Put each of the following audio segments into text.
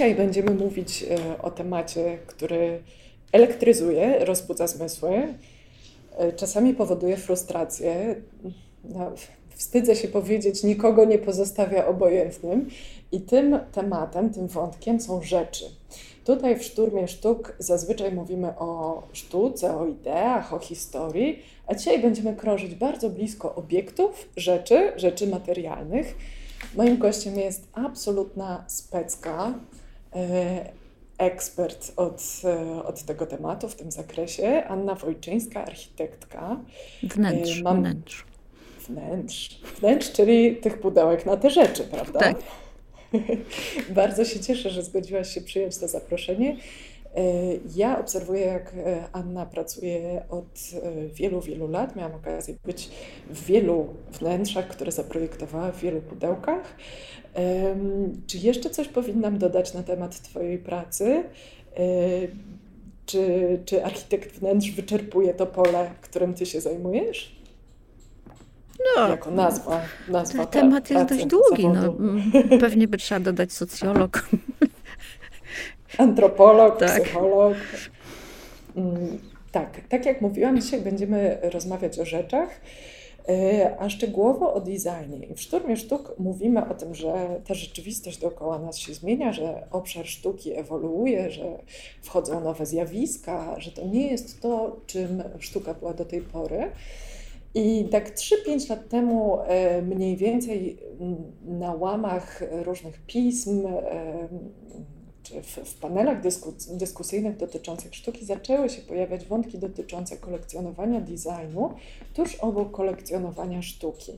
Dzisiaj będziemy mówić e, o temacie, który elektryzuje, rozbudza zmysły, e, czasami powoduje frustrację. No, wstydzę się powiedzieć, nikogo nie pozostawia obojętnym. I tym tematem, tym wątkiem są rzeczy. Tutaj w Szturmie Sztuk zazwyczaj mówimy o sztuce, o ideach, o historii, a dzisiaj będziemy krążyć bardzo blisko obiektów, rzeczy, rzeczy materialnych. Moim gościem jest absolutna specka, ekspert od, e, od tego tematu w tym zakresie, Anna Wojczyńska, architektka. Wnętrz, Mam... wnętrz. Wnętrz. Wnętrz, czyli tych pudełek na te rzeczy, prawda? Tak. Bardzo się cieszę, że zgodziłaś się przyjąć to zaproszenie. E, ja obserwuję, jak e, Anna pracuje od e, wielu, wielu lat. Miałam okazję być w wielu wnętrzach, które zaprojektowała, w wielu pudełkach. Czy jeszcze coś powinnam dodać na temat Twojej pracy? Czy, czy architekt wnętrz wyczerpuje to pole, którym Ty się zajmujesz? No, jako nazwa. nazwa temat jest dość długi. No, pewnie by trzeba dodać socjolog. Antropolog, tak. psycholog. Mm, tak, tak jak mówiłam, dzisiaj będziemy rozmawiać o rzeczach, e, a szczegółowo o designie. I w Szturmie Sztuk mówimy o tym, że ta rzeczywistość dookoła nas się zmienia, że obszar sztuki ewoluuje, że wchodzą nowe zjawiska, że to nie jest to, czym sztuka była do tej pory. I tak 3-5 lat temu e, mniej więcej na łamach różnych pism e, czy w, w panelach dyskus, dyskusyjnych dotyczących sztuki zaczęły się pojawiać wątki dotyczące kolekcjonowania designu tuż obok kolekcjonowania sztuki.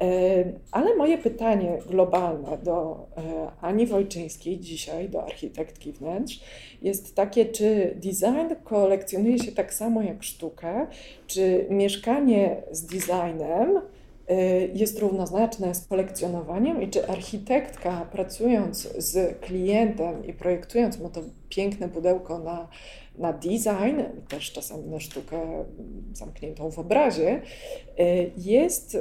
E, ale moje pytanie globalne do e, Ani Wojczyńskiej dzisiaj, do architektki wnętrz, jest takie, czy design kolekcjonuje się tak samo jak sztukę, czy mieszkanie z designem jest równoznaczne z kolekcjonowaniem i czy architektka pracując z klientem i projektując mu to piękne pudełko na, na design, też czasami na sztukę zamkniętą w obrazie, y, jest,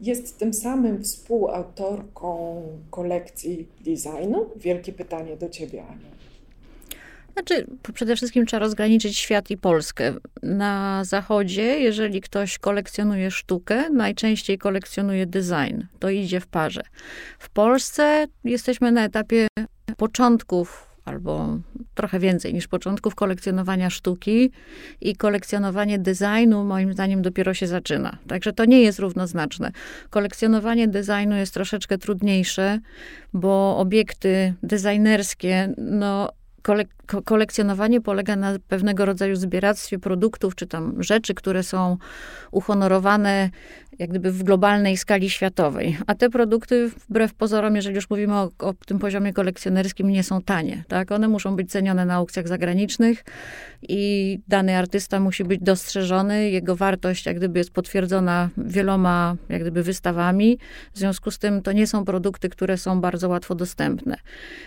jest tym samym współautorką kolekcji designu? Wielkie pytanie do Ciebie, Ania. Znaczy, przede wszystkim trzeba rozgraniczyć świat i Polskę. Na zachodzie, jeżeli ktoś kolekcjonuje sztukę, najczęściej kolekcjonuje design. To idzie w parze. W Polsce jesteśmy na etapie początków albo trochę więcej niż początków kolekcjonowania sztuki i kolekcjonowanie designu moim zdaniem dopiero się zaczyna. Także to nie jest równoznaczne. Kolekcjonowanie designu jest troszeczkę trudniejsze, bo obiekty designerskie, no kole kolekcjonowanie polega na pewnego rodzaju zbieractwie produktów, czy tam rzeczy, które są uhonorowane jak gdyby w globalnej skali światowej. A te produkty, wbrew pozorom, jeżeli już mówimy o, o, tym poziomie kolekcjonerskim, nie są tanie. Tak? One muszą być cenione na aukcjach zagranicznych i dany artysta musi być dostrzeżony. Jego wartość jak gdyby jest potwierdzona wieloma jak gdyby wystawami. W związku z tym to nie są produkty, które są bardzo łatwo dostępne.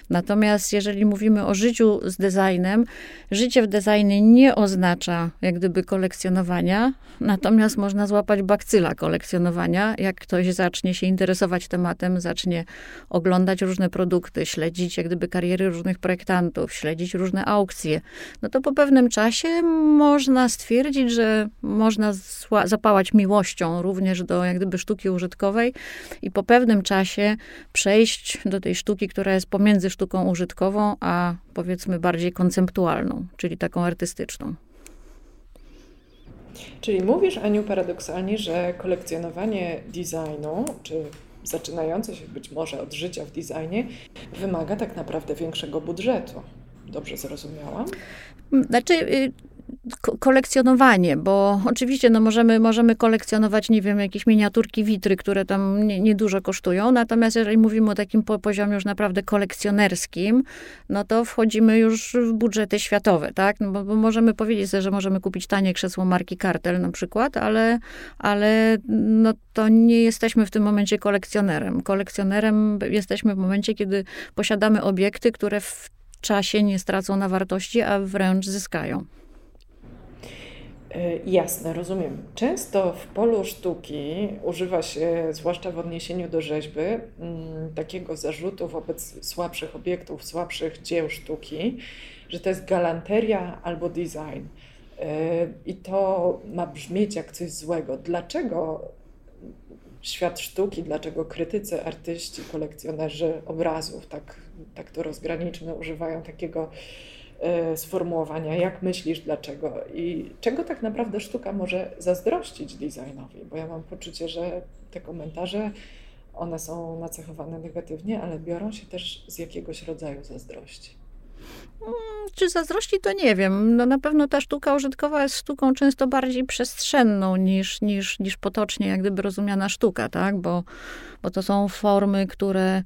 Natomiast jeżeli mówimy o życiu z designem, życie w designie nie oznacza jak gdyby kolekcjonowania, natomiast można złapać bakcyla kolekcjonowania kolekcjonowania. Jak ktoś zacznie się interesować tematem, zacznie oglądać różne produkty, śledzić jak gdyby kariery różnych projektantów, śledzić różne aukcje, no to po pewnym czasie można stwierdzić, że można zapałać miłością również do jak gdyby sztuki użytkowej i po pewnym czasie przejść do tej sztuki, która jest pomiędzy sztuką użytkową, a powiedzmy bardziej konceptualną, czyli taką artystyczną. Czyli mówisz, Aniu, paradoksalnie, że kolekcjonowanie designu, czy zaczynające się być może od życia w designie, wymaga tak naprawdę większego budżetu. Dobrze zrozumiałam? Znaczy, y, kolekcjonowanie, bo oczywiście no możemy, możemy kolekcjonować, nie wiem, jakieś miniaturki witry, które tam niedużo nie kosztują, natomiast jeżeli mówimy o takim poziomie już naprawdę kolekcjonerskim, no to wchodzimy już w budżety światowe, tak? No bo, bo możemy powiedzieć sobie, że możemy kupić tanie krzesło marki Kartel na przykład, ale, ale no to nie jesteśmy w tym momencie kolekcjonerem. Kolekcjonerem jesteśmy w momencie, kiedy posiadamy obiekty, które w czasie nie stracą na wartości, a wręcz zyskają. Jasne, rozumiem. Często w polu sztuki używa się, zwłaszcza w odniesieniu do rzeźby, mm, takiego zarzutu wobec słabszych obiektów, słabszych dzieł sztuki, że to jest galanteria albo design. I to ma brzmieć jak coś złego. Dlaczego świat sztuki, dlaczego krytycy, artyści, kolekcjonerzy obrazów, tak, tak to rozgraniczmy, używają takiego e, sformułowania, jak myślisz, dlaczego i czego tak naprawdę sztuka może zazdrościć designowi, bo ja mam poczucie, że te komentarze, one są nacechowane negatywnie, ale biorą się też z jakiegoś rodzaju zazdrości. Mm, czy zazdrości, to nie wiem. No na pewno ta sztuka użytkowa jest sztuką często bardziej przestrzenną niż, niż, niż potocznie jak gdyby rozumiana sztuka, tak? Bo, bo to są formy, które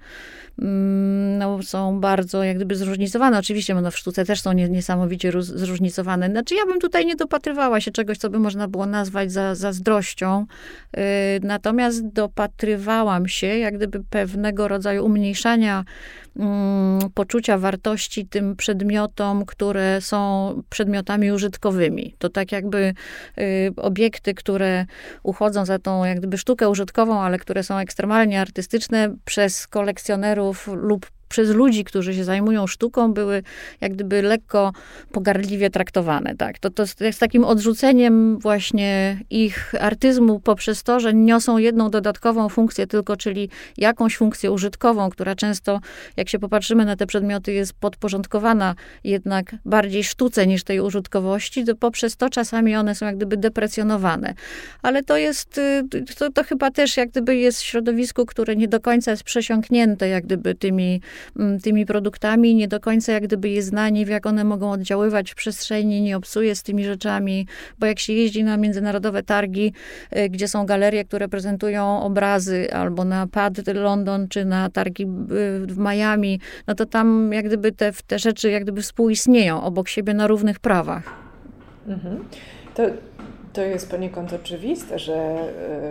mm, no, są bardzo jak gdyby zróżnicowane. Oczywiście no, w sztuce też są niesamowicie zróżnicowane. Znaczy ja bym tutaj nie dopatrywała się czegoś, co by można było nazwać za zazdrością. Yy, natomiast dopatrywałam się jak gdyby pewnego rodzaju umniejszania mm, poczucia wartości tym przedmiotom, które są przedmiotami użytkowymi. To tak jakby y, obiekty, które uchodzą za tą jak gdyby sztukę użytkową, ale które są ekstremalnie artystyczne przez kolekcjonerów lub przez ludzi, którzy się zajmują sztuką, były jak gdyby lekko pogardliwie traktowane. Tak? To, to jest takim odrzuceniem właśnie ich artyzmu poprzez to, że niosą jedną dodatkową funkcję tylko, czyli jakąś funkcję użytkową, która często, jak się popatrzymy na te przedmioty, jest podporządkowana jednak bardziej sztuce niż tej użytkowości, to poprzez to czasami one są jak gdyby deprecjonowane. Ale to jest, y, to, to chyba też jak gdyby jest w środowisku, które nie do końca jest przesiąknięte jak gdyby tymi tymi produktami, nie do końca jak gdyby je zna, nie jak one mogą oddziaływać w przestrzeni, nie obsuje z tymi rzeczami, bo jak się jeździ na międzynarodowe targi, y, gdzie są galerie, które prezentują obrazy, albo na PAD London, czy na targi y, w Miami, no to tam jak gdyby te, te rzeczy jak gdyby współistnieją obok siebie na równych prawach. Mhm. To to jest poniekąd oczywiste, że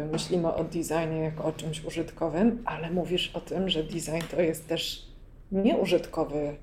y, myślimy o designie jako o czymś użytkowym, ale mówisz o tym, że design to jest też nieużytkowy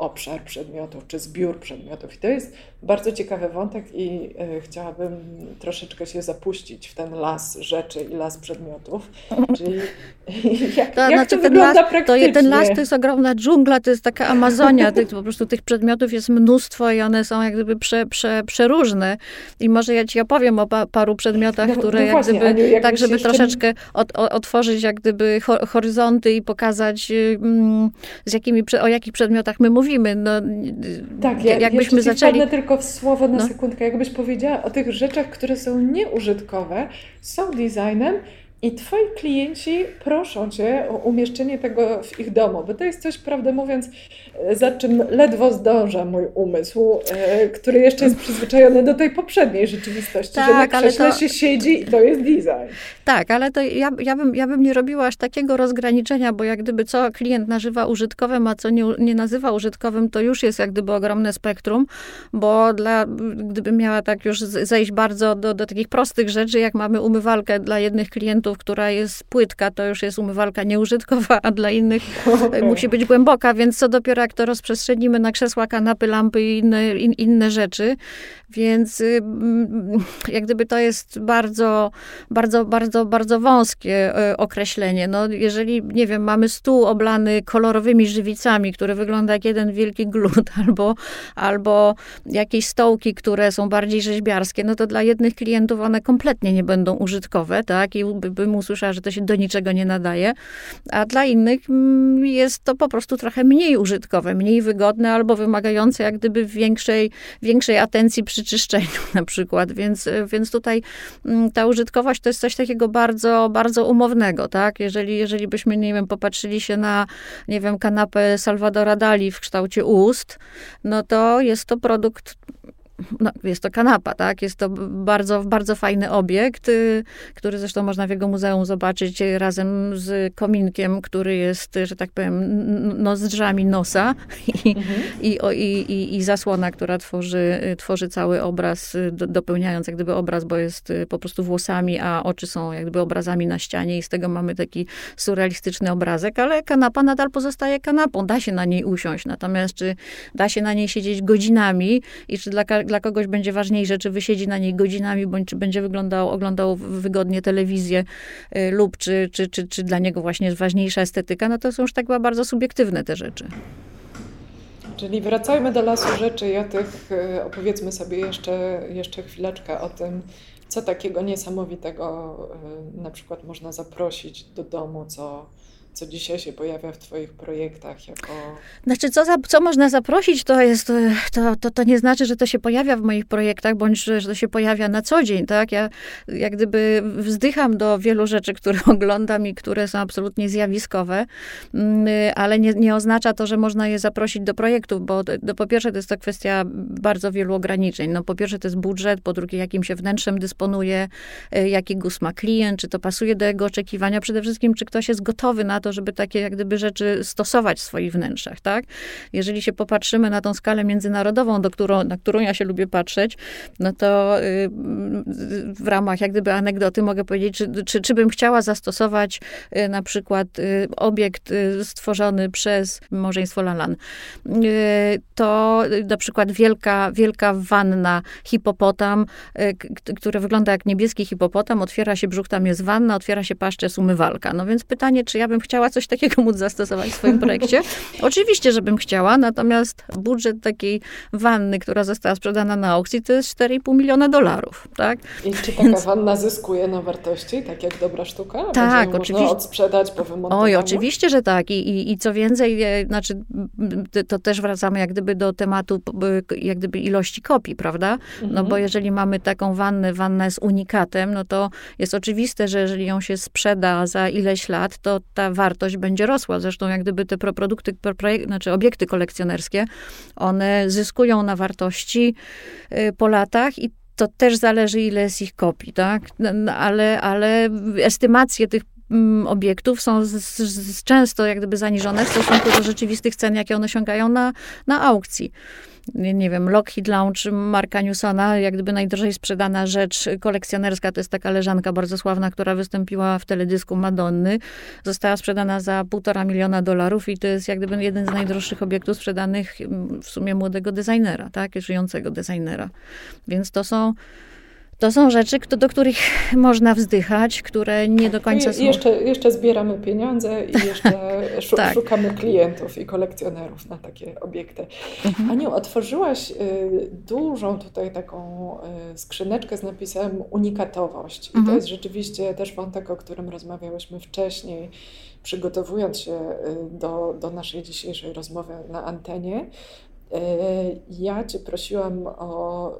obszar przedmiotów, czy zbiór przedmiotów. I to jest bardzo ciekawy wątek i y, chciałabym troszeczkę się zapuścić w ten las rzeczy i las przedmiotów. Czyli jak to, jak znaczy, to wygląda las, praktycznie? To, ten las to jest ogromna dżungla, to jest taka Amazonia. Tych, po prostu tych przedmiotów jest mnóstwo i one są jak gdyby prze, prze, przeróżne. I może ja ci opowiem o pa, paru przedmiotach, no, które no jak właśnie, gdyby, Aniu, tak żeby troszeczkę od, otworzyć jak gdyby horyzonty i pokazać mm, z jakimi, o jakich przedmiotach my mówimy. No, tak, ja, jakbyśmy zaczęli... tylko w słowo na no. sekundkę. Jakbyś powiedziała o tych rzeczach, które są nieużytkowe, są designem i twoi klienci proszą cię o umieszczenie tego w ich domu, bo to jest coś, prawdę mówiąc, za czym ledwo zdąża mój umysł, e, który jeszcze jest przyzwyczajony do tej poprzedniej rzeczywistości, tak, że na krześle to... się siedzi i to jest design. Tak, ale to ja, ja, bym, ja bym nie robiła aż takiego rozgraniczenia, bo jak gdyby co klient nazywa użytkowym, a co nie, nie nazywa użytkowym, to już jest jak gdyby ogromne spektrum, bo dla, gdybym miała tak już zejść bardzo do, do takich prostych rzeczy, jak mamy umywalkę dla jednych klientów, która jest płytka, to już jest umywalka nieużytkowa, a dla innych musi być głęboka, więc co dopiero jak to rozprzestrzenimy na krzesła, kanapy, lampy i inne, in, inne rzeczy. Więc jak gdyby to jest bardzo, bardzo, bardzo, bardzo wąskie y, określenie. No, jeżeli, nie wiem, mamy stół oblany kolorowymi żywicami, który wygląda jak jeden wielki glut, albo, albo jakieś stołki, które są bardziej rzeźbiarskie, no to dla jednych klientów one kompletnie nie będą użytkowe, tak? I by, bym usłyszała, że to się do niczego nie nadaje, a dla innych mm, jest to po prostu trochę mniej użytkowe, mniej wygodne albo wymagające jak gdyby większej, większej atencji przy czyszczeniu na przykład, więc, więc tutaj mm, ta użytkowość to jest coś takiego bardzo, bardzo umownego, tak? Jeżeli, jeżeli byśmy, nie wiem, popatrzyli się na, nie wiem, kanapę Salvadora Dali w kształcie ust, no to jest to produkt no, jest to kanapa, tak? Jest to bardzo, bardzo fajny obiekt, y, który zresztą można w jego muzeum zobaczyć razem z kominkiem, który jest, że tak powiem, nozdrzami nosa i, mhm. i, i, i, i, zasłona, która tworzy, tworzy cały obraz, do, dopełniając jak gdyby obraz, bo jest po prostu włosami, a oczy są jak gdyby obrazami na ścianie i z tego mamy taki surrealistyczny obrazek, ale kanapa nadal pozostaje kanapą. Da się na niej usiąść, natomiast czy da się na niej siedzieć godzinami i czy dla dla kogoś będzie ważniejsze, czy wysiedzi na niej godzinami, bądź czy będzie wyglądał, oglądał wygodnie telewizję y, lub czy, czy, czy, czy dla niego właśnie jest ważniejsza estetyka, no to są już tak bardzo subiektywne te rzeczy. Czyli wracajmy do lasu rzeczy i o tych y, opowiedzmy sobie jeszcze, jeszcze chwileczkę o tym, co takiego niesamowitego y, na przykład można zaprosić do domu, co, co dzisiaj się pojawia w Twoich projektach jako... Znaczy, co, za, co można zaprosić, to jest, to, to, to nie znaczy, że to się pojawia w moich projektach, bądź że to się pojawia na co dzień, tak? Ja jak gdyby wzdycham do wielu rzeczy, które oglądam i które są absolutnie zjawiskowe, mm, ale nie, nie oznacza to, że można je zaprosić do projektów, bo to, po pierwsze to jest to kwestia bardzo wielu ograniczeń. No po pierwsze to jest budżet, po drugie jakim się wnętrzem dysponuje, y, jaki gust ma klient, czy to pasuje do jego oczekiwania, przede wszystkim czy ktoś jest gotowy na to, żeby takie jak gdyby rzeczy stosować w swoich wnętrzach, tak? Jeżeli się popatrzymy na tą skalę międzynarodową, do którą, na którą ja się lubię patrzeć, no to y, w ramach jak gdyby anegdoty mogę powiedzieć, czy, czy, czy bym chciała zastosować y, na przykład y, obiekt stworzony przez małżeństwo Lalan. To na przykład wielka, wielka wanna hipopotam, które wygląda jak niebieski hipopotam, otwiera się brzuch, tam jest wanna, otwiera się paszczę, umywalka. No więc pytanie, czy ja bym chciała coś takiego móc zastosować w swoim projekcie? Oczywiście, żebym chciała, natomiast budżet takiej wanny, która została sprzedana na aukcji, to jest 4,5 miliona dolarów, tak? I czy taka Więc... wanna zyskuje na wartości, tak jak dobra sztuka? Tak, Będzie oczywiście. Można odsprzedać po wymontowaniu? Oj, oczywiście, że tak. I, i, i co więcej, e, znaczy, to też wracamy jak gdyby do tematu jak gdyby ilości kopii, prawda? No mhm. bo jeżeli mamy taką wannę, wanna jest unikatem, no to jest oczywiste, że jeżeli ją się sprzeda za ileś lat, to ta wartość będzie rosła. Zresztą jak gdyby te produkty, znaczy obiekty kolekcjonerskie, one zyskują na wartości y, po latach i to też zależy, ile jest ich kopii, tak? Ale, ale estymacje tych obiektów są z, z, często jak gdyby zaniżone w stosunku do rzeczywistych cen, jakie one osiągają na, na aukcji nie wiem, Lockheed Lounge Marka Newsona, jak gdyby najdrożej sprzedana rzecz kolekcjonerska, to jest taka leżanka bardzo sławna, która wystąpiła w teledysku Madonny. Została sprzedana za półtora miliona dolarów i to jest jak gdyby jeden z najdroższych obiektów sprzedanych mm, w sumie młodego designera, tak, żyjącego designera. Więc to są to są rzeczy, do których można wzdychać, które nie do końca są... Jeszcze, jeszcze zbieramy pieniądze i jeszcze tak. szukamy klientów i kolekcjonerów na takie obiekty. Mhm. Aniu, otworzyłaś y, dużą tutaj taką y, skrzyneczkę z napisem unikatowość. I mhm. to jest rzeczywiście też wątek, o którym rozmawiałyśmy wcześniej, przygotowując się y, do, do naszej dzisiejszej rozmowy na antenie. E, ja Cię prosiłam o, e,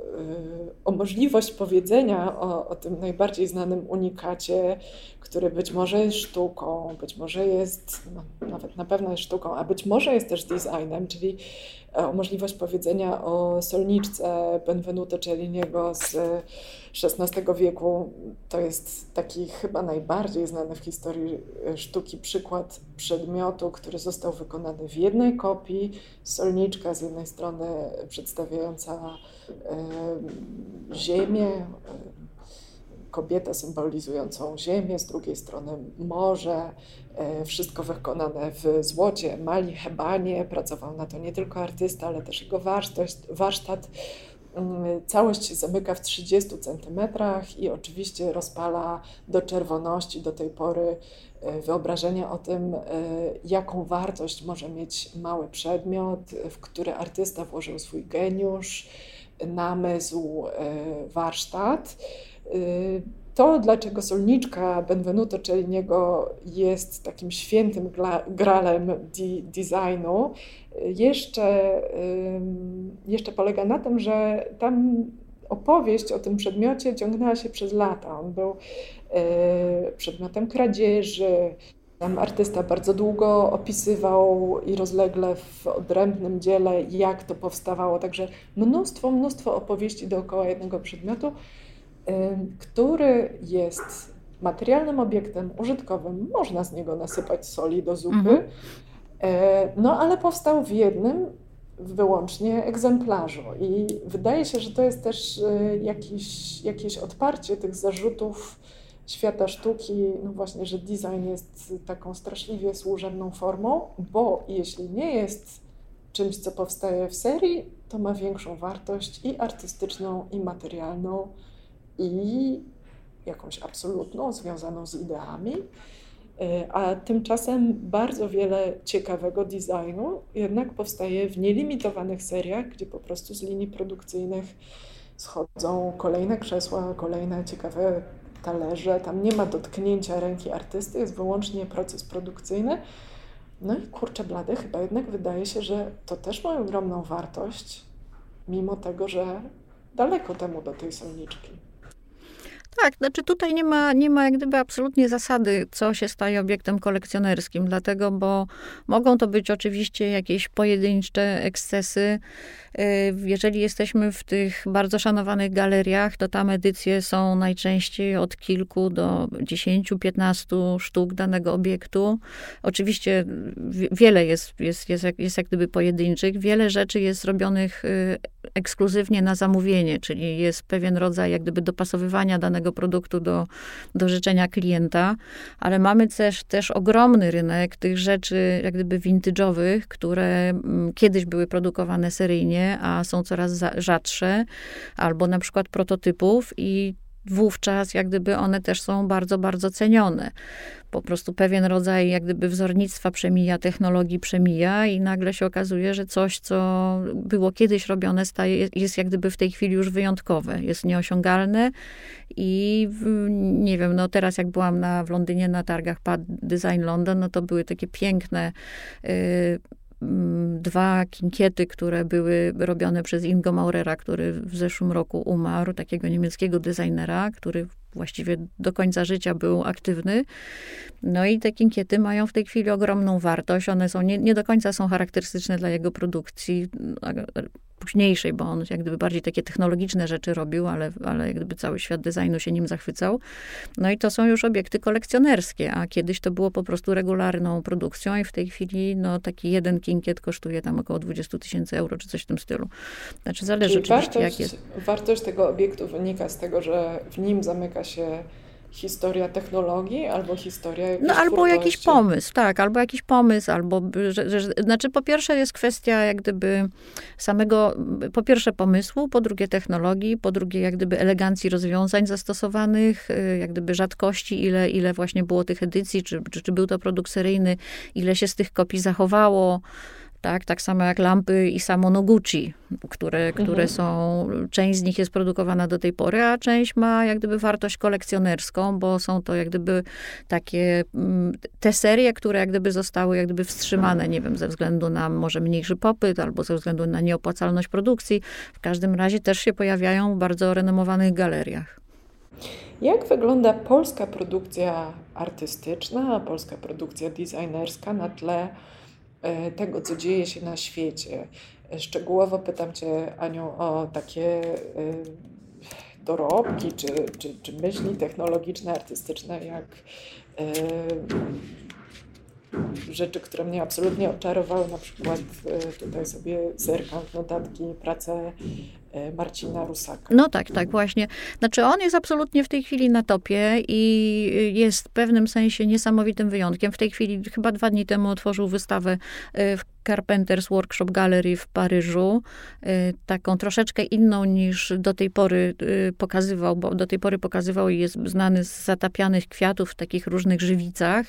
o możliwość powiedzenia o, o, tym najbardziej znanym unikacie, który być może jest sztuką, być może jest, no, nawet na pewno jest sztuką, a być może jest też designem, czyli możliwość powiedzenia o solniczce Benvenuto Celliniego z XVI wieku. To jest taki chyba najbardziej znany w historii sztuki przykład przedmiotu, który został wykonany w jednej kopii. Solniczka z jednej strony przedstawiająca e, ziemię, kobietę symbolizującą ziemię, z drugiej strony morze, e, wszystko wykonane w złocie, mali, hebanie, pracował na to nie tylko artysta, ale też jego warsztat, warsztat Mm, całość się zamyka w 30 centymetrach i oczywiście rozpala do czerwoności do tej pory e, wyobrażenie o tym, e, jaką wartość może mieć mały przedmiot, w który artysta włożył swój geniusz, namysł, e, warsztat. To, dlaczego solniczka Benvenuto Celliniego jest takim świętym gralem designu, jeszcze, jeszcze polega na tym, że tam opowieść o tym przedmiocie ciągnęła się przez lata. On był e, przedmiotem kradzieży. Tam artysta bardzo długo opisywał i rozlegle w odrębnym dziele, jak to powstawało. Także mnóstwo, mnóstwo opowieści dookoła jednego przedmiotu, który jest materialnym obiektem użytkowym. Można z niego nasypać soli do zupy. Mhm E, no ale powstał w jednym wyłącznie egzemplarzu i wydaje się, że to jest też e, jakiś, jakieś odparcie tych zarzutów świata sztuki, no właśnie, że design jest taką straszliwie służebną formą, bo jeśli nie jest czymś, co powstaje w serii, to ma większą wartość i artystyczną, i materialną, i jakąś absolutną, związaną z ideami. E, a tymczasem bardzo wiele ciekawego designu jednak powstaje w nielimitowanych seriach, gdzie po prostu z linii produkcyjnych schodzą kolejne krzesła, kolejne ciekawe talerze. Tam nie ma dotknięcia ręki artysty, jest wyłącznie proces produkcyjny. No i kurczę blady, chyba jednak wydaje się, że to też ma ogromną wartość, mimo tego, że daleko temu do tej solniczki. Tak, znaczy tutaj nie ma, nie ma jak gdyby absolutnie zasady, co się staje obiektem kolekcjonerskim, dlatego, bo mogą to być oczywiście jakieś pojedyncze ekscesy. Y, jeżeli jesteśmy w tych bardzo szanowanych galeriach, to tam edycje są najczęściej od kilku do 10-15 sztuk danego obiektu. Oczywiście wiele jest, jest, jest, jest jak gdyby pojedynczych, wiele rzeczy jest robionych y, ekskluzywnie na zamówienie, czyli jest pewien rodzaj jak gdyby dopasowywania danego produktu do, do życzenia klienta, ale mamy też, też ogromny rynek tych rzeczy jak gdyby vintage'owych, które mm, kiedyś były produkowane seryjnie, a są coraz rzadsze, albo na przykład prototypów i wówczas jak gdyby one też są bardzo, bardzo cenione. Po prostu pewien rodzaj jak gdyby wzornictwa przemija, technologii przemija i nagle się okazuje, że coś, co było kiedyś robione, staje, jest jak gdyby w tej chwili już wyjątkowe, jest nieosiągalne i nie wiem, no teraz jak byłam na, w Londynie na targach Pad Design London, no to były takie piękne y, dwa kinkiety, które były robione przez Ingo Maurera, który w zeszłym roku umarł, takiego niemieckiego designera, który właściwie do końca życia był aktywny. No i te kinkiety mają w tej chwili ogromną wartość. One są nie, nie do końca są charakterystyczne dla jego produkcji późniejszej, bo on jak gdyby bardziej takie technologiczne rzeczy robił, ale, ale jak gdyby cały świat designu się nim zachwycał. No i to są już obiekty kolekcjonerskie, a kiedyś to było po prostu regularną produkcją i w tej chwili no, taki jeden kinkiet kosztuje tam około 20 tysięcy euro, czy coś w tym stylu. Znaczy zależy Czyli oczywiście, wartość, jak jest. Wartość tego obiektu wynika z tego, że w nim zamyka się historia technologii albo historia No albo jakiś pomysł, tak, albo jakiś pomysł, albo, że, że, znaczy po pierwsze jest kwestia jak gdyby samego, po pierwsze pomysłu, po drugie technologii, po drugie jak gdyby elegancji rozwiązań zastosowanych, y, jak gdyby rzadkości, ile, ile właśnie było tych edycji, czy, czy, czy był to produkt seryjny, ile się z tych kopii zachowało, tak, tak samo jak lampy i samo Noguchi, które, które mhm. są, część z nich jest produkowana do tej pory, a część ma jak gdyby wartość kolekcjonerską, bo są to jak gdyby takie, mm, te serie, które jak gdyby zostały jak gdyby wstrzymane, nie wiem, ze względu na może mniejszy popyt, albo ze względu na nieopłacalność produkcji. W każdym razie też się pojawiają w bardzo renomowanych galeriach. Jak wygląda polska produkcja artystyczna, polska produkcja designerska na tle tego, co dzieje się na świecie. Szczegółowo pytam Cię, Aniu, o takie e, dorobki czy, czy, czy myśli technologiczne, artystyczne, jak e, rzeczy, które mnie absolutnie oczarowały, na przykład tutaj sobie zerkam w notatki pracę E, Marcina Rusaka. No tak, tak, właśnie. Znaczy on jest absolutnie w tej chwili na topie i jest w pewnym sensie niesamowitym wyjątkiem. W tej chwili, chyba dwa dni temu otworzył wystawę e, w Carpenters Workshop Gallery w Paryżu, e, taką troszeczkę inną niż do tej pory pokazywał, bo do tej pory pokazywał i jest znany z zatapianych kwiatów w takich różnych żywicach,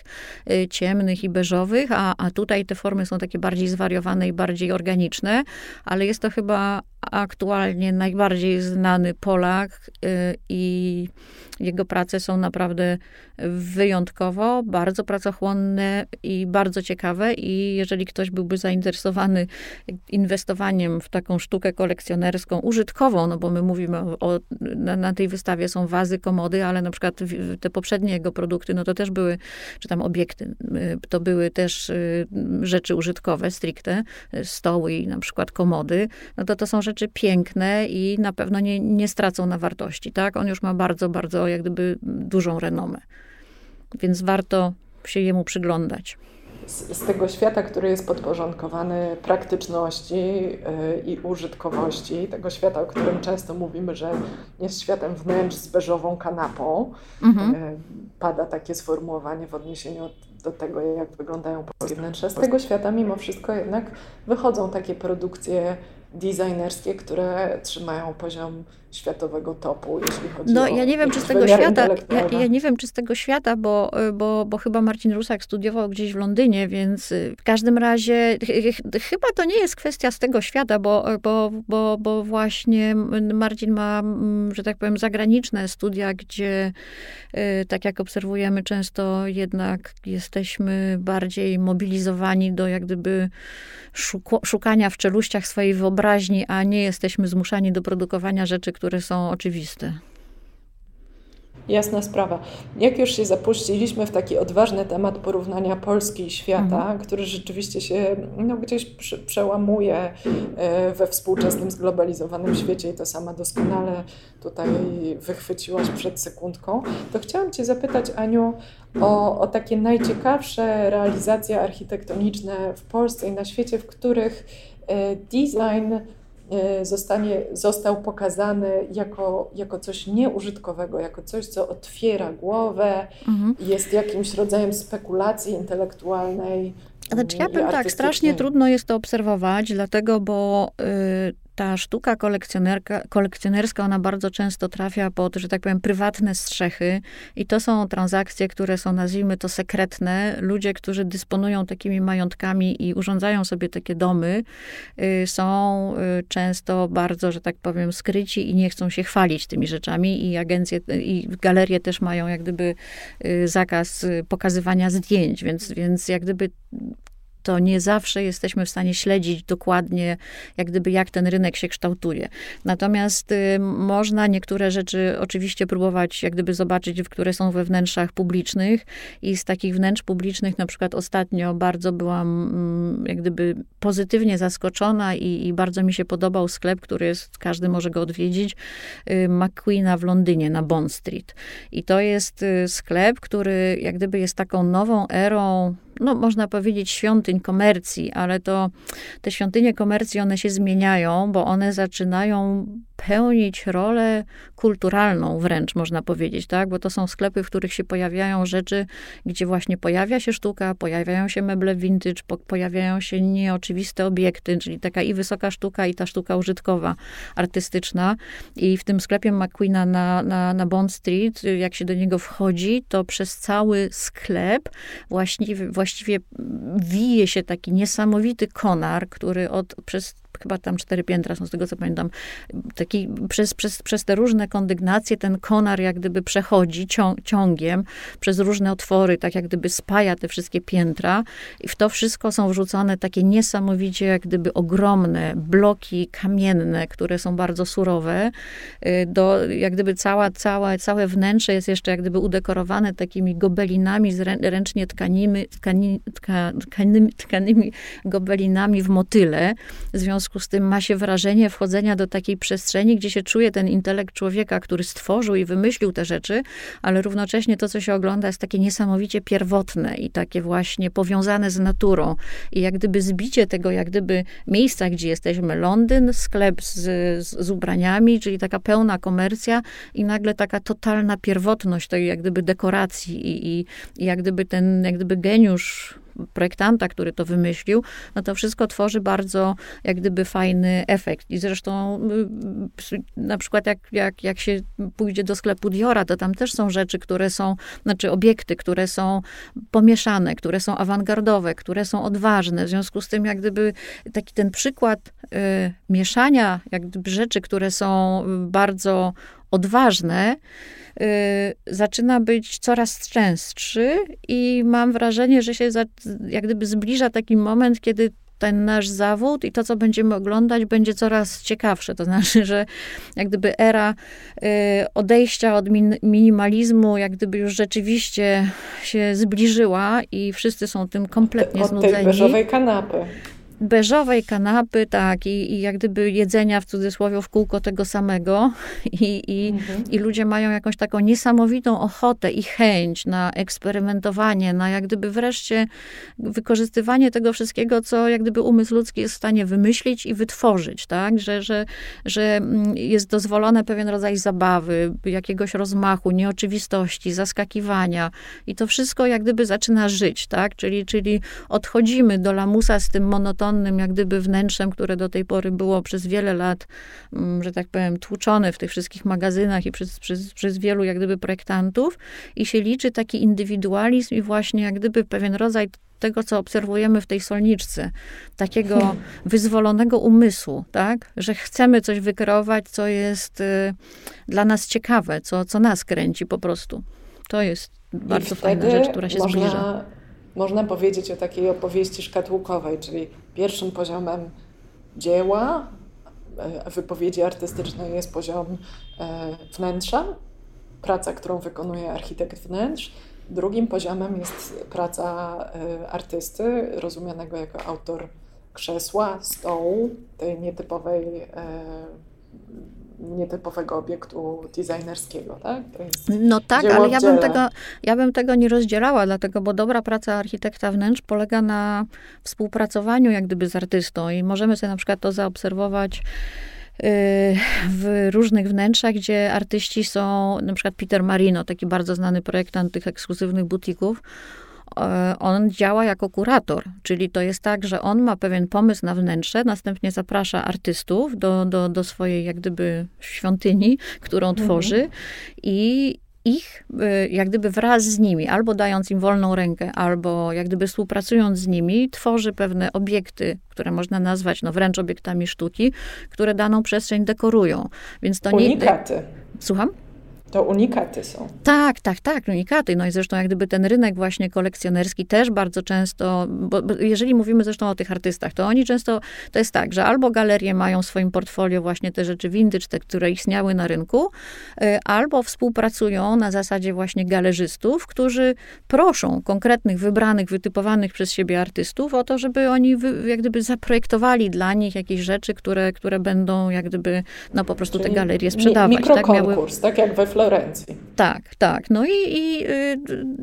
ciemnych i beżowych, a, a tutaj te formy są takie bardziej zwariowane i bardziej organiczne, ale jest to chyba aktualnie najbardziej znany Polak y, i jego prace są naprawdę wyjątkowo, bardzo pracochłonne i bardzo ciekawe. I jeżeli ktoś byłby zainteresowany inwestowaniem w taką sztukę kolekcjonerską, użytkową, no bo my mówimy o, na, na, tej wystawie są wazy, komody, ale na przykład te poprzednie jego produkty, no to też były, czy tam obiekty, y, to były też y, rzeczy użytkowe stricte, stoły i na przykład komody, no to to są rzeczy piękne i na pewno nie, nie stracą na wartości, tak? On już ma bardzo, bardzo jak gdyby dużą renomę. Więc warto się jemu przyglądać. Z, z, tego świata, który jest podporządkowany praktyczności yy, i użytkowości, tego świata, o którym często mówimy, że jest światem wnętrz z beżową kanapą. Mhm. Yy, pada takie sformułowanie w odniesieniu do tego, jak wyglądają polskie wnętrze. Z tego świata mimo wszystko jednak wychodzą takie produkcje designerskie, które trzymają poziom światowego topu, jeśli chodzi no, o ja nie wiem, czy z tego świata, ja, ja, nie wiem, czy z tego świata, bo, bo, bo chyba Marcin Rusak studiował gdzieś w Londynie, więc y, w każdym razie ch chyba to nie jest kwestia z tego świata, bo, bo, bo, bo właśnie Marcin ma, że tak powiem, zagraniczne studia, gdzie y, tak jak obserwujemy często jednak jesteśmy bardziej mobilizowani do jak gdyby szukania w czeluściach swojej wyobraźni, a nie jesteśmy zmuszani do produkowania rzeczy, które są oczywiste. Jasna sprawa. Jak już się zapuściliśmy w taki odważny temat porównania Polski i świata, mhm. który rzeczywiście się no, gdzieś przełamuje e, we współczesnym zglobalizowanym świecie i to sama doskonale tutaj wychwyciłaś przed sekundką, to chciałam Cię zapytać, Aniu, o, o takie najciekawsze realizacje architektoniczne w Polsce i na świecie, w których e, design zostanie, został pokazany jako, jako coś nieużytkowego, jako coś, co otwiera głowę, mhm. jest jakimś rodzajem spekulacji intelektualnej. Znaczy, ja bym tak, strasznie trudno jest to obserwować, dlatego, bo y, ta sztuka kolekcjonerka, kolekcjonerska, ona bardzo często trafia pod, że tak powiem, prywatne strzechy i to są transakcje, które są, nazwijmy to, sekretne. Ludzie, którzy dysponują takimi majątkami i urządzają sobie takie domy, y, są y, często bardzo, że tak powiem, skryci i nie chcą się chwalić tymi rzeczami i agencje, i galerie też mają jak gdyby y, zakaz pokazywania zdjęć, więc, więc jak gdyby to nie zawsze jesteśmy w stanie śledzić dokładnie, jak gdyby, jak ten rynek się kształtuje. Natomiast y, można niektóre rzeczy oczywiście próbować, jak gdyby zobaczyć, które są we wnętrzach publicznych i z takich wnętrz publicznych, na przykład ostatnio bardzo byłam, mm, jak gdyby, pozytywnie zaskoczona i, i bardzo mi się podobał sklep, który jest, każdy może go odwiedzić, y, McQueena w Londynie, na Bond Street. I to jest y, sklep, który jak gdyby jest taką nową erą no można powiedzieć świątyń komercji, ale to te świątynie komercji, one się zmieniają, bo one zaczynają pełnić rolę kulturalną wręcz, można powiedzieć, tak? Bo to są sklepy, w których się pojawiają rzeczy, gdzie właśnie pojawia się sztuka, pojawiają się meble vintage, po, pojawiają się nieoczywiste obiekty, czyli taka i wysoka sztuka, i ta sztuka użytkowa, artystyczna. I w tym sklepie McQueena na, na, na Bond Street, jak się do niego wchodzi, to przez cały sklep właściwie, właściwie wije się taki niesamowity konar, który od, przez chyba tam cztery piętra są, z tego co pamiętam, taki przez, przez, przez te różne kondygnacje ten konar jak gdyby przechodzi ciągiem przez różne otwory, tak jak gdyby spaja te wszystkie piętra i w to wszystko są wrzucone takie niesamowicie jak gdyby ogromne bloki kamienne, które są bardzo surowe. Y, do, jak gdyby cała, cała, całe wnętrze jest jeszcze jak gdyby udekorowane takimi gobelinami, z ręcznie tkanimi, tkani, tka, tkanymi, tkanymi gobelinami w motyle. W związku z tym ma się wrażenie wchodzenia do takiej przestrzeni, gdzie się czuje ten intelekt człowieka, który stworzył i wymyślił te rzeczy, ale równocześnie to, co się ogląda, jest takie niesamowicie pierwotne i takie właśnie powiązane z naturą. I jak gdyby zbicie tego, jak gdyby miejsca, gdzie jesteśmy, Londyn, sklep z, z, z ubraniami, czyli taka pełna komercja i nagle taka totalna pierwotność tej jak gdyby dekoracji i, i, i jak gdyby ten jak gdyby geniusz projektanta, który to wymyślił, no to wszystko tworzy bardzo jak gdyby fajny efekt. I zresztą y, na przykład jak, jak, jak się pójdzie do sklepu Diora, to tam też są rzeczy, które są, znaczy obiekty, które są pomieszane, które są awangardowe, które są odważne. W związku z tym jak gdyby taki ten przykład y, mieszania jak gdyby rzeczy, które są bardzo odważne, y, zaczyna być coraz częstszy i mam wrażenie, że się za, jak gdyby zbliża taki moment, kiedy ten nasz zawód i to, co będziemy oglądać, będzie coraz ciekawsze. To znaczy, że jak gdyby era y, odejścia od min, minimalizmu, jak gdyby już rzeczywiście się zbliżyła i wszyscy są tym kompletnie od znudzeni. Od tej beżowej kanapy. Beżowej kanapy, tak, i, i jak gdyby jedzenia w cudzysłowie w kółko tego samego. I, i, mhm. i ludzie mają jakąś taką niesamowitą ochotę i chęć na eksperymentowanie, na jak gdyby wreszcie wykorzystywanie tego wszystkiego, co jak gdyby umysł ludzki jest w stanie wymyślić i wytworzyć, tak, że, że, że mm, jest dozwolone pewien rodzaj zabawy, jakiegoś rozmachu, nieoczywistości, zaskakiwania. I to wszystko jak gdyby zaczyna żyć, tak, czyli, czyli odchodzimy do lamusa z tym jak gdyby wnętrzem, które do tej pory było przez wiele lat, mm, że tak powiem, tłuczone w tych wszystkich magazynach i przez, przez, przez wielu, jak gdyby, projektantów i się liczy taki indywidualizm i właśnie, jak gdyby, pewien rodzaj tego, co obserwujemy w tej solniczce, takiego hmm. wyzwolonego umysłu, tak? Że chcemy coś wykreować, co jest y, dla nas ciekawe, co, co nas kręci po prostu. To jest bardzo fajna rzecz, która się można, zbliża można powiedzieć o takiej opowieści szkatułkowej, czyli pierwszym poziomem dzieła, e, wypowiedzi artystycznej jest poziom e, wnętrza, praca, którą wykonuje architekt wnętrz. Drugim poziomem jest praca e, artysty, rozumianego jako autor krzesła, stołu, tej nietypowej nietypowego obiektu designerskiego, tak? no tak, ale ja bym, tego, ja bym tego nie rozdzielała, dlatego, bo dobra praca architekta wnętrz polega na współpracowaniu jak gdyby z artystą i możemy sobie na przykład to zaobserwować y, w różnych wnętrzach, gdzie artyści są, na przykład Peter Marino, taki bardzo znany projektant tych ekskluzywnych butików, on działa jako kurator, czyli to jest tak, że on ma pewien pomysł na wnętrze, następnie zaprasza artystów do, do, do swojej jak gdyby świątyni, którą mhm. tworzy i ich, e, jak gdyby wraz z nimi, albo dając im wolną rękę, albo jak gdyby współpracując z nimi, tworzy pewne obiekty, które można nazwać no, wręcz obiektami sztuki, które daną przestrzeń dekorują. Więc to Unikaty. nie... Słucham? To unikaty są. Tak, tak, tak, unikaty. No i zresztą jak gdyby ten rynek właśnie kolekcjonerski też bardzo często, bo, bo, jeżeli mówimy zresztą o tych artystach, to oni często, to jest tak, że albo galerie mają w swoim portfolio właśnie te rzeczy vintage, te, które istniały na rynku, y, albo współpracują na zasadzie właśnie galerzystów, którzy proszą konkretnych, wybranych, wytypowanych przez siebie artystów o to, żeby oni wy, jak gdyby zaprojektowali dla nich jakieś rzeczy, które, które będą jak gdyby, no po prostu Czyli te galerie sprzedawać. Mikrokonkurs, tak, tak jak we Florencji. Tak, tak. No i, i, y,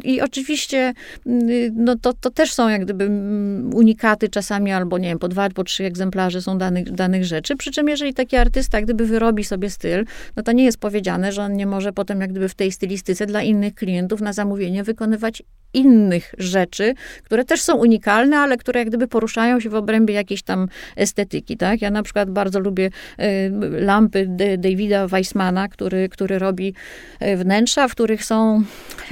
i oczywiście y, no to, to też są jak gdyby mm, unikaty czasami, albo nie wiem, po dwa, po trzy egzemplarze są danych, danych rzeczy. Przy czym jeżeli taki artysta jak gdyby wyrobi sobie styl, no to nie jest powiedziane, że on nie może potem jak gdyby w tej stylistyce dla innych klientów na zamówienie wykonywać innych rzeczy, które też są unikalne, ale które jak gdyby poruszają się w obrębie jakiejś tam estetyki, tak? Ja na przykład bardzo lubię y, lampy Davida Weissmana, który, który robi y, wnętrza, w których są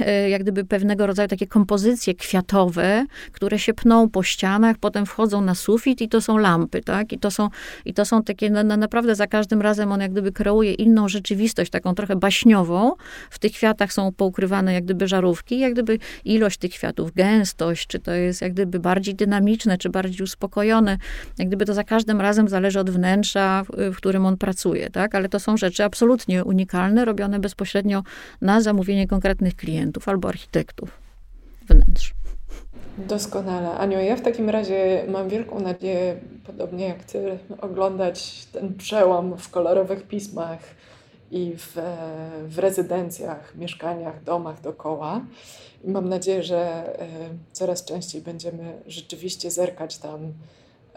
y, jak gdyby pewnego rodzaju takie kompozycje kwiatowe, które się pną po ścianach, potem wchodzą na sufit i to są lampy, tak? I to są, i to są takie, no, no naprawdę za każdym razem on jak gdyby kreuje inną rzeczywistość, taką trochę baśniową. W tych kwiatach są poukrywane jak gdyby żarówki, jak gdyby ilość ilość tych kwiatów, gęstość, czy to jest jak gdyby bardziej dynamiczne, czy bardziej uspokojone. Jak gdyby to za każdym razem zależy od wnętrza, w, którym on pracuje, tak? Ale to są rzeczy absolutnie unikalne, robione bezpośrednio na zamówienie konkretnych klientów albo architektów wnętrz. Doskonale. Aniu, ja w takim razie mam wielką nadzieję, podobnie jak Ty, oglądać ten przełom w kolorowych pismach i w, w rezydencjach, mieszkaniach, domach dookoła. I mam nadzieję, że e, coraz częściej będziemy rzeczywiście zerkać tam,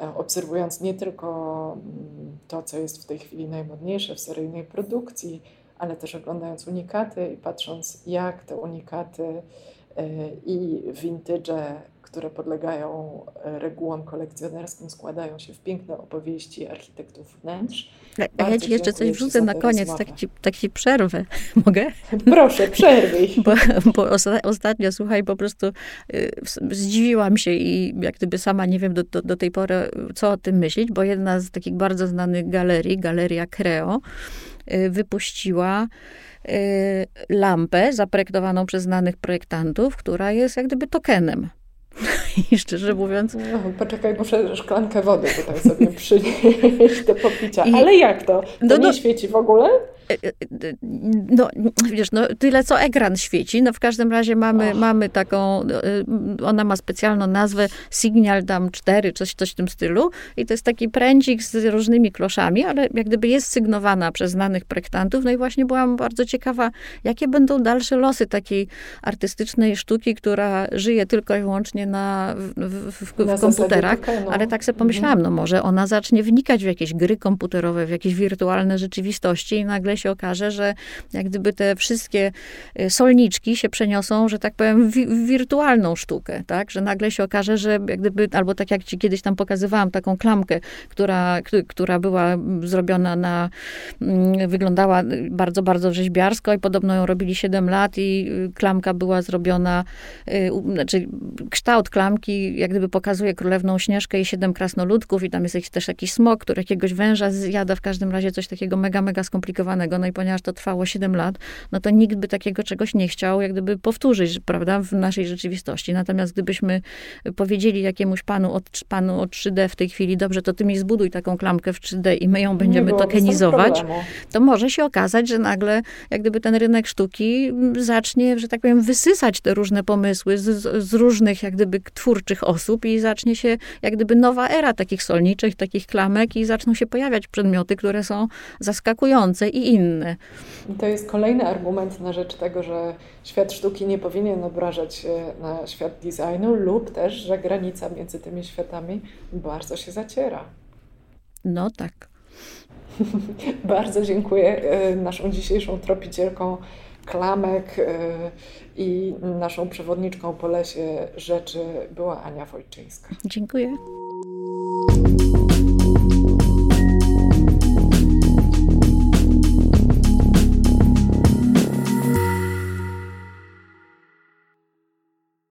e, obserwując nie tylko mm, to, co jest w tej chwili najmodniejsze w seryjnej produkcji, ale też oglądając unikaty i patrząc, jak te unikaty e, i vintage które podlegają e, regułom kolekcjonerskim, składają się w piękne opowieści architektów wnętrz. A ja ci jeszcze coś wrzucę na koniec, tak ci, tak ci przerwę. Mogę? Proszę, przerwij. Bo, bo ostatnio, słuchaj, po prostu y, zdziwiłam się i jak gdyby sama nie wiem do, do, do, tej pory, co o tym myśleć, bo jedna z takich bardzo znanych galerii, Galeria Creo, y, wypuściła y, lampę zaprojektowaną przez znanych projektantów, która jest jak gdyby tokenem I szczerze mówiąc. No, poczekaj, muszę szklankę wody tutaj sobie przynieść do popicia. I... Ale jak to? To no, nie no... świeci w ogóle? E, e, e, no, wiesz, no, tyle co ekran świeci. No, w każdym razie mamy, mamy taką, ona ma specjalną nazwę Signal Dam 4, coś, coś w tym stylu. I to jest taki prędzik z różnymi kloszami, ale jak gdyby jest sygnowana przez znanych projektantów. No i właśnie byłam bardzo ciekawa, jakie będą dalsze losy takiej artystycznej sztuki, która żyje tylko i wyłącznie na, w, w, w, na komputerach. no. Ale tak sobie pomyślałam, no może ona zacznie wnikać w jakieś gry komputerowe, w jakieś wirtualne rzeczywistości i nagle się okaże, że jak gdyby te wszystkie y, solniczki się przeniosą, że tak powiem, w, wirtualną sztukę, tak? Że nagle się okaże, że jak gdyby, albo tak jak ci kiedyś tam pokazywałam, taką klamkę, która, która była zrobiona na, mm, wyglądała bardzo, bardzo rzeźbiarsko i podobno ją robili 7 lat i y, klamka była zrobiona, y, znaczy kształt klamki jak gdyby pokazuje królewną Śnieżkę i siedem krasnoludków i tam jest też jakiś smok, który jakiegoś węża zjada, w każdym razie coś takiego mega, mega skomplikowanego no i ponieważ to trwało 7 lat, no to nikt by takiego czegoś nie chciał, jak gdyby powtórzyć, prawda, w naszej rzeczywistości. Natomiast gdybyśmy powiedzieli jakiemuś panu od, panu od 3D w tej chwili, dobrze, to ty mi zbuduj taką klamkę w 3D i my ją będziemy tokenizować, to może się okazać, że nagle jak gdyby ten rynek sztuki zacznie, że tak powiem, wysysać te różne pomysły z, z różnych jak gdyby twórczych osób i zacznie się jak gdyby nowa era takich solniczych, takich klamek i zaczną się pojawiać przedmioty, które są zaskakujące i inny. To jest kolejny argument na rzecz tego, że świat sztuki nie powinien obrażać się na świat designu, lub też, że granica między tymi światami bardzo się zaciera. No tak. bardzo dziękuję e, naszą dzisiejszą tropicielką klamek e, i naszą przewodniczką po lesie rzeczy była Ania Wojczyńska. Dziękuję.